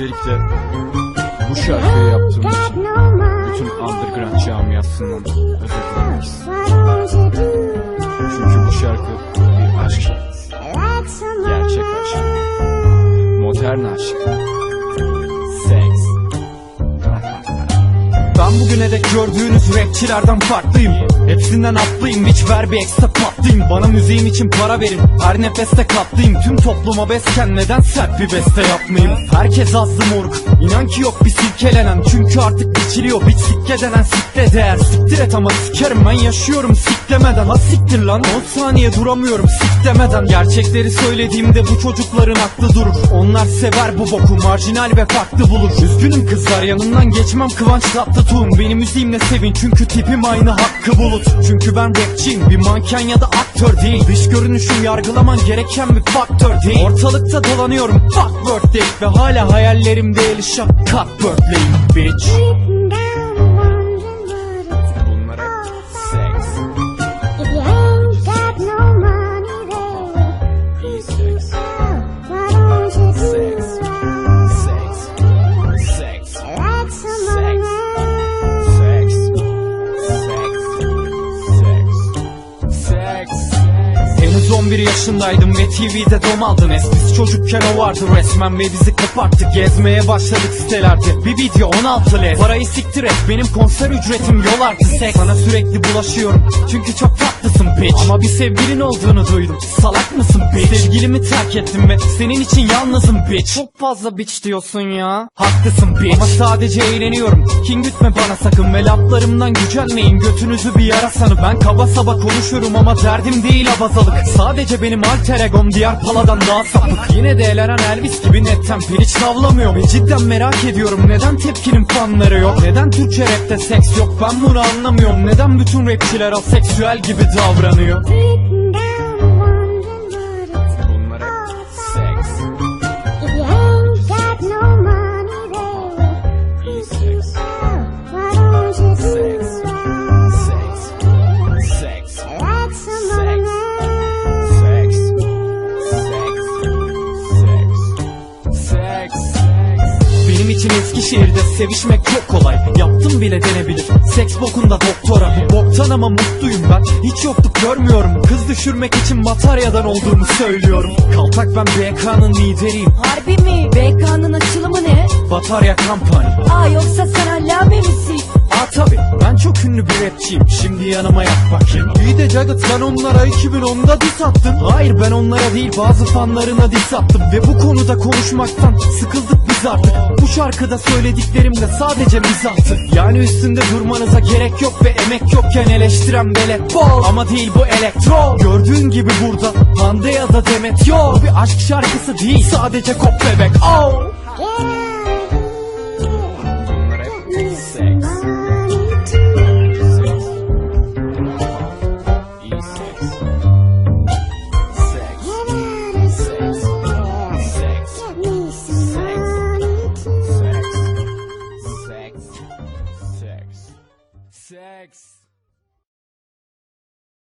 Öncelikle bu şarkıyı yaptığım için bütün underground camiasından özür dilemek istiyorum. Çünkü bu şarkı bir aşk şarkısı. Gerçek aşk. Modern aşk. Seks. Ben bugüne dek gördüğünüz rapçilerden farklıyım Hepsinden atlıyım hiç ver bir ekstra patlayayım. Bana müziğim için para verin her nefeste katlayayım. Tüm topluma besken neden sert bir beste yapmayayım? Herkes azdı moruk inan ki yok bir silkelenen. Çünkü artık biçiliyor bit sikke denen sikte değer. Siktir et ama sikerim ben yaşıyorum sik demeden. Ha siktir lan 10 saniye duramıyorum sik demeden. Gerçekleri söylediğimde bu çocukların aklı durur. Onlar sever bu boku marjinal ve farklı bulur. Üzgünüm kızlar yanından geçmem Kıvanç Tatlıtuğ'um Benim müziğimle sevin çünkü tipim aynı hakkı bulut Çünkü ben rapçiyim. Bir manken ya da aktör değil. Dış görünüşüm yargılaman gereken bir faktör değil. Ortalıkta dolanıyorum. Fuck word değil Ve hala hayallerimde Elisha Cuthbert'leyim bitch 11 yaşındaydım ve TV'de dom aldım. Eskisi çocukken o vardı resmen ve bizi koparttı. Gezmeye başladık sitelerde. Bir video 16 led. Parayı siktir et benim konser ücretim yol artı seks. Sana sürekli bulaşıyorum çünkü çok tatlısın bitch. Ama bir sevgilin olduğunu duydum. Salak mısın bitch? Sevgilimi terk ettim ve senin için yalnızım bitch. Çok fazla bitch diyorsun ya. Haklısın bitch. Ama sadece eğleniyorum. Kin gütme bana sakın Ve laflarımdan gücenmeyin. Götünüzü bir yara sanı Ben kaba saba konuşurum ama derdim değil abazalık Sadece benim alter egom diğer paladan daha sapık Yine de elenen Elvis gibi netten piliç tavlamıyor Ve cidden merak ediyorum neden tepkinin fanları yok? Neden Türkçe rapte seks yok? Ben bunu anlamıyorum. Neden bütün rapçiler aseksüel gibi davranıyor Benim için Eskişehir'de sevişmek çok kolay. Yaptım bile denebilir. Seks bokunda doktora Bu boktan ama mutluyum ben. Hiç yokluk görmüyorum. Kız düşürmek için bataryadan olduğumu söylüyorum. Kaltak ben BK'nın lideriyim. Harbi mi? BK'nın açılımı ne? Batarya Company Aa yoksa sen allame misin? Aa ünlü bir rapçiyim Şimdi yanıma yat bakayım. İyi de Jagged sen onlara 2010'da diss attın. Hayır ben onlara değil bazı fanlarına diss attım. Ve bu konuda konuşmaktan sıkıldık biz artık. Bu şarkıda söylediklerim de sadece mizahtı Yani üstünde durmanıza gerek yok ve emek yokken eleştiren belet bol. Ama değil bu elektro. Gördüğün gibi burada Hande ya da Demet Yo Bu bir aşk şarkısı değil sadece kop bebek. Oh Thanks.